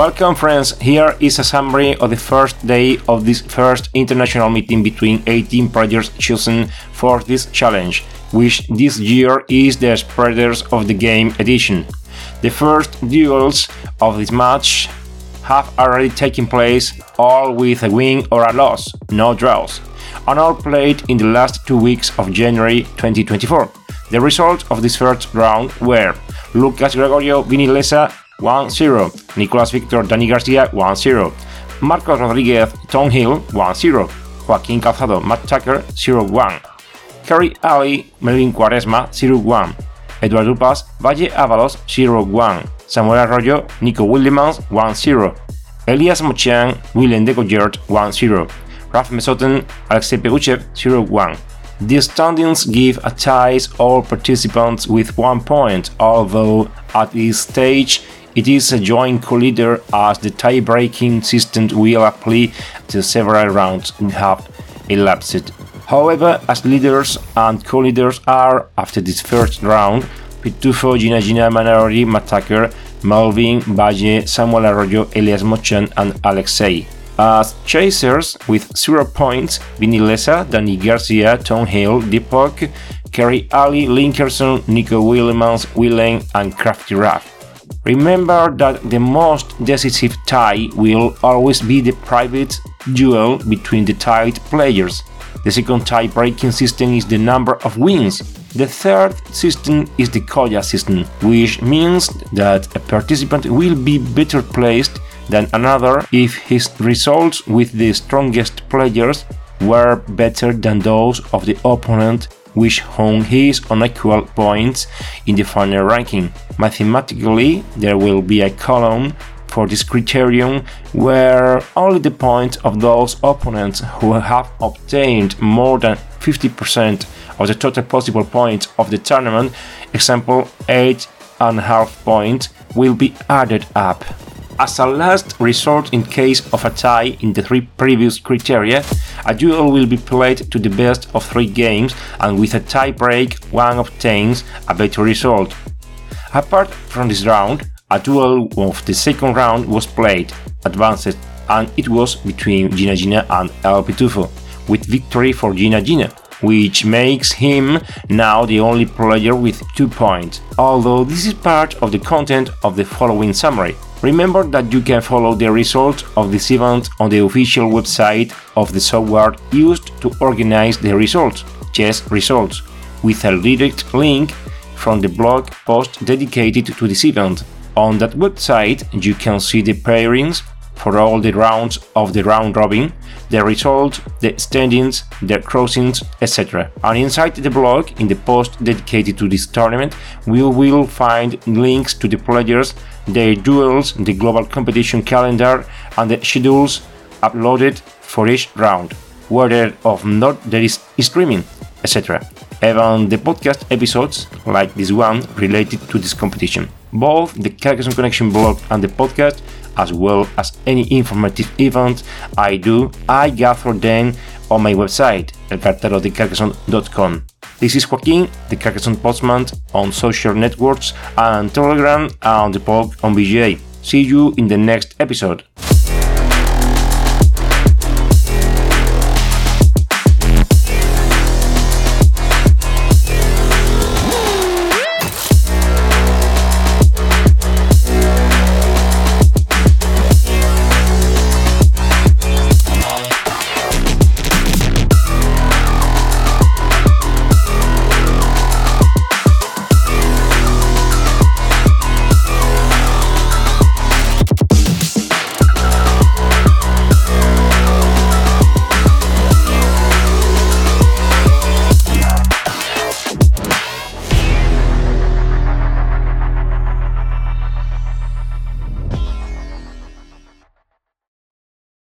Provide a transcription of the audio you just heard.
Welcome, friends. Here is a summary of the first day of this first international meeting between 18 players chosen for this challenge, which this year is the Spreaders of the Game edition. The first duels of this match have already taken place, all with a win or a loss, no draws, and all played in the last two weeks of January 2024. The results of this first round were Lucas Gregorio Vinilesa 1-0, Nicolas Victor Dani Garcia 1-0, Marcos Rodriguez Tom Hill 1-0, Joaquín Calzado Matt Tucker 0-1, Kerry Ali Melvin Quaresma 0-1, Eduardo Paz Valle Avalos 0-1, Samuel Arroyo Nico Willemans 1-0, Elias Mochian William Degogert 1-0, Raf Mesoten Alexei Peguchev 0-1. The standings give a ties all participants with one point, although at this stage it is a joint co-leader as the tie-breaking system will apply to several rounds have elapsed. However, as leaders and co-leaders are, after this first round, Pitufo, Gina Gina, Manarori, Mataker, Melvin, Valle, Samuel Arroyo, Elias Mochan, and Alexei. As chasers with 0 points, Vinny Lesa, Danny Garcia, Tom Hill, Deepak, Kerry Ali, Linkerson, Nico Willemans, Willem, and Crafty Raff. Remember that the most decisive tie will always be the private duel between the tied players. The second tie breaking system is the number of wins. The third system is the Koya system, which means that a participant will be better placed than another if his results with the strongest players were better than those of the opponent which hung his unequal points in the final ranking. Mathematically, there will be a column for this criterion where only the points of those opponents who have obtained more than 50% of the total possible points of the tournament, example 8.5 points, will be added up. As a last resort in case of a tie in the three previous criteria, a duel will be played to the best of three games and with a tie break one obtains a better result. Apart from this round, a duel of the second round was played, advanced, and it was between Gina Gina and El Pitufo, with victory for Gina Gina which makes him now the only player with 2 points, although this is part of the content of the following summary. Remember that you can follow the results of this event on the official website of the software used to organize the results, chess results, with a direct link from the blog post dedicated to this event. On that website, you can see the pairings for all the rounds of the round robin, the results, the standings, the crossings, etc. And inside the blog, in the post dedicated to this tournament, we will find links to the players, their duels, the global competition calendar, and the schedules uploaded for each round, whether or not there is streaming, etc. Even the podcast episodes, like this one, related to this competition. Both the Carcassonne Connection blog and the podcast as well as any informative event I do, I gather them on my website, elcarterodecarcassonne.com. This is Joaquin, the Carcassonne Postman, on social networks and Telegram and the blog on BGA. See you in the next episode.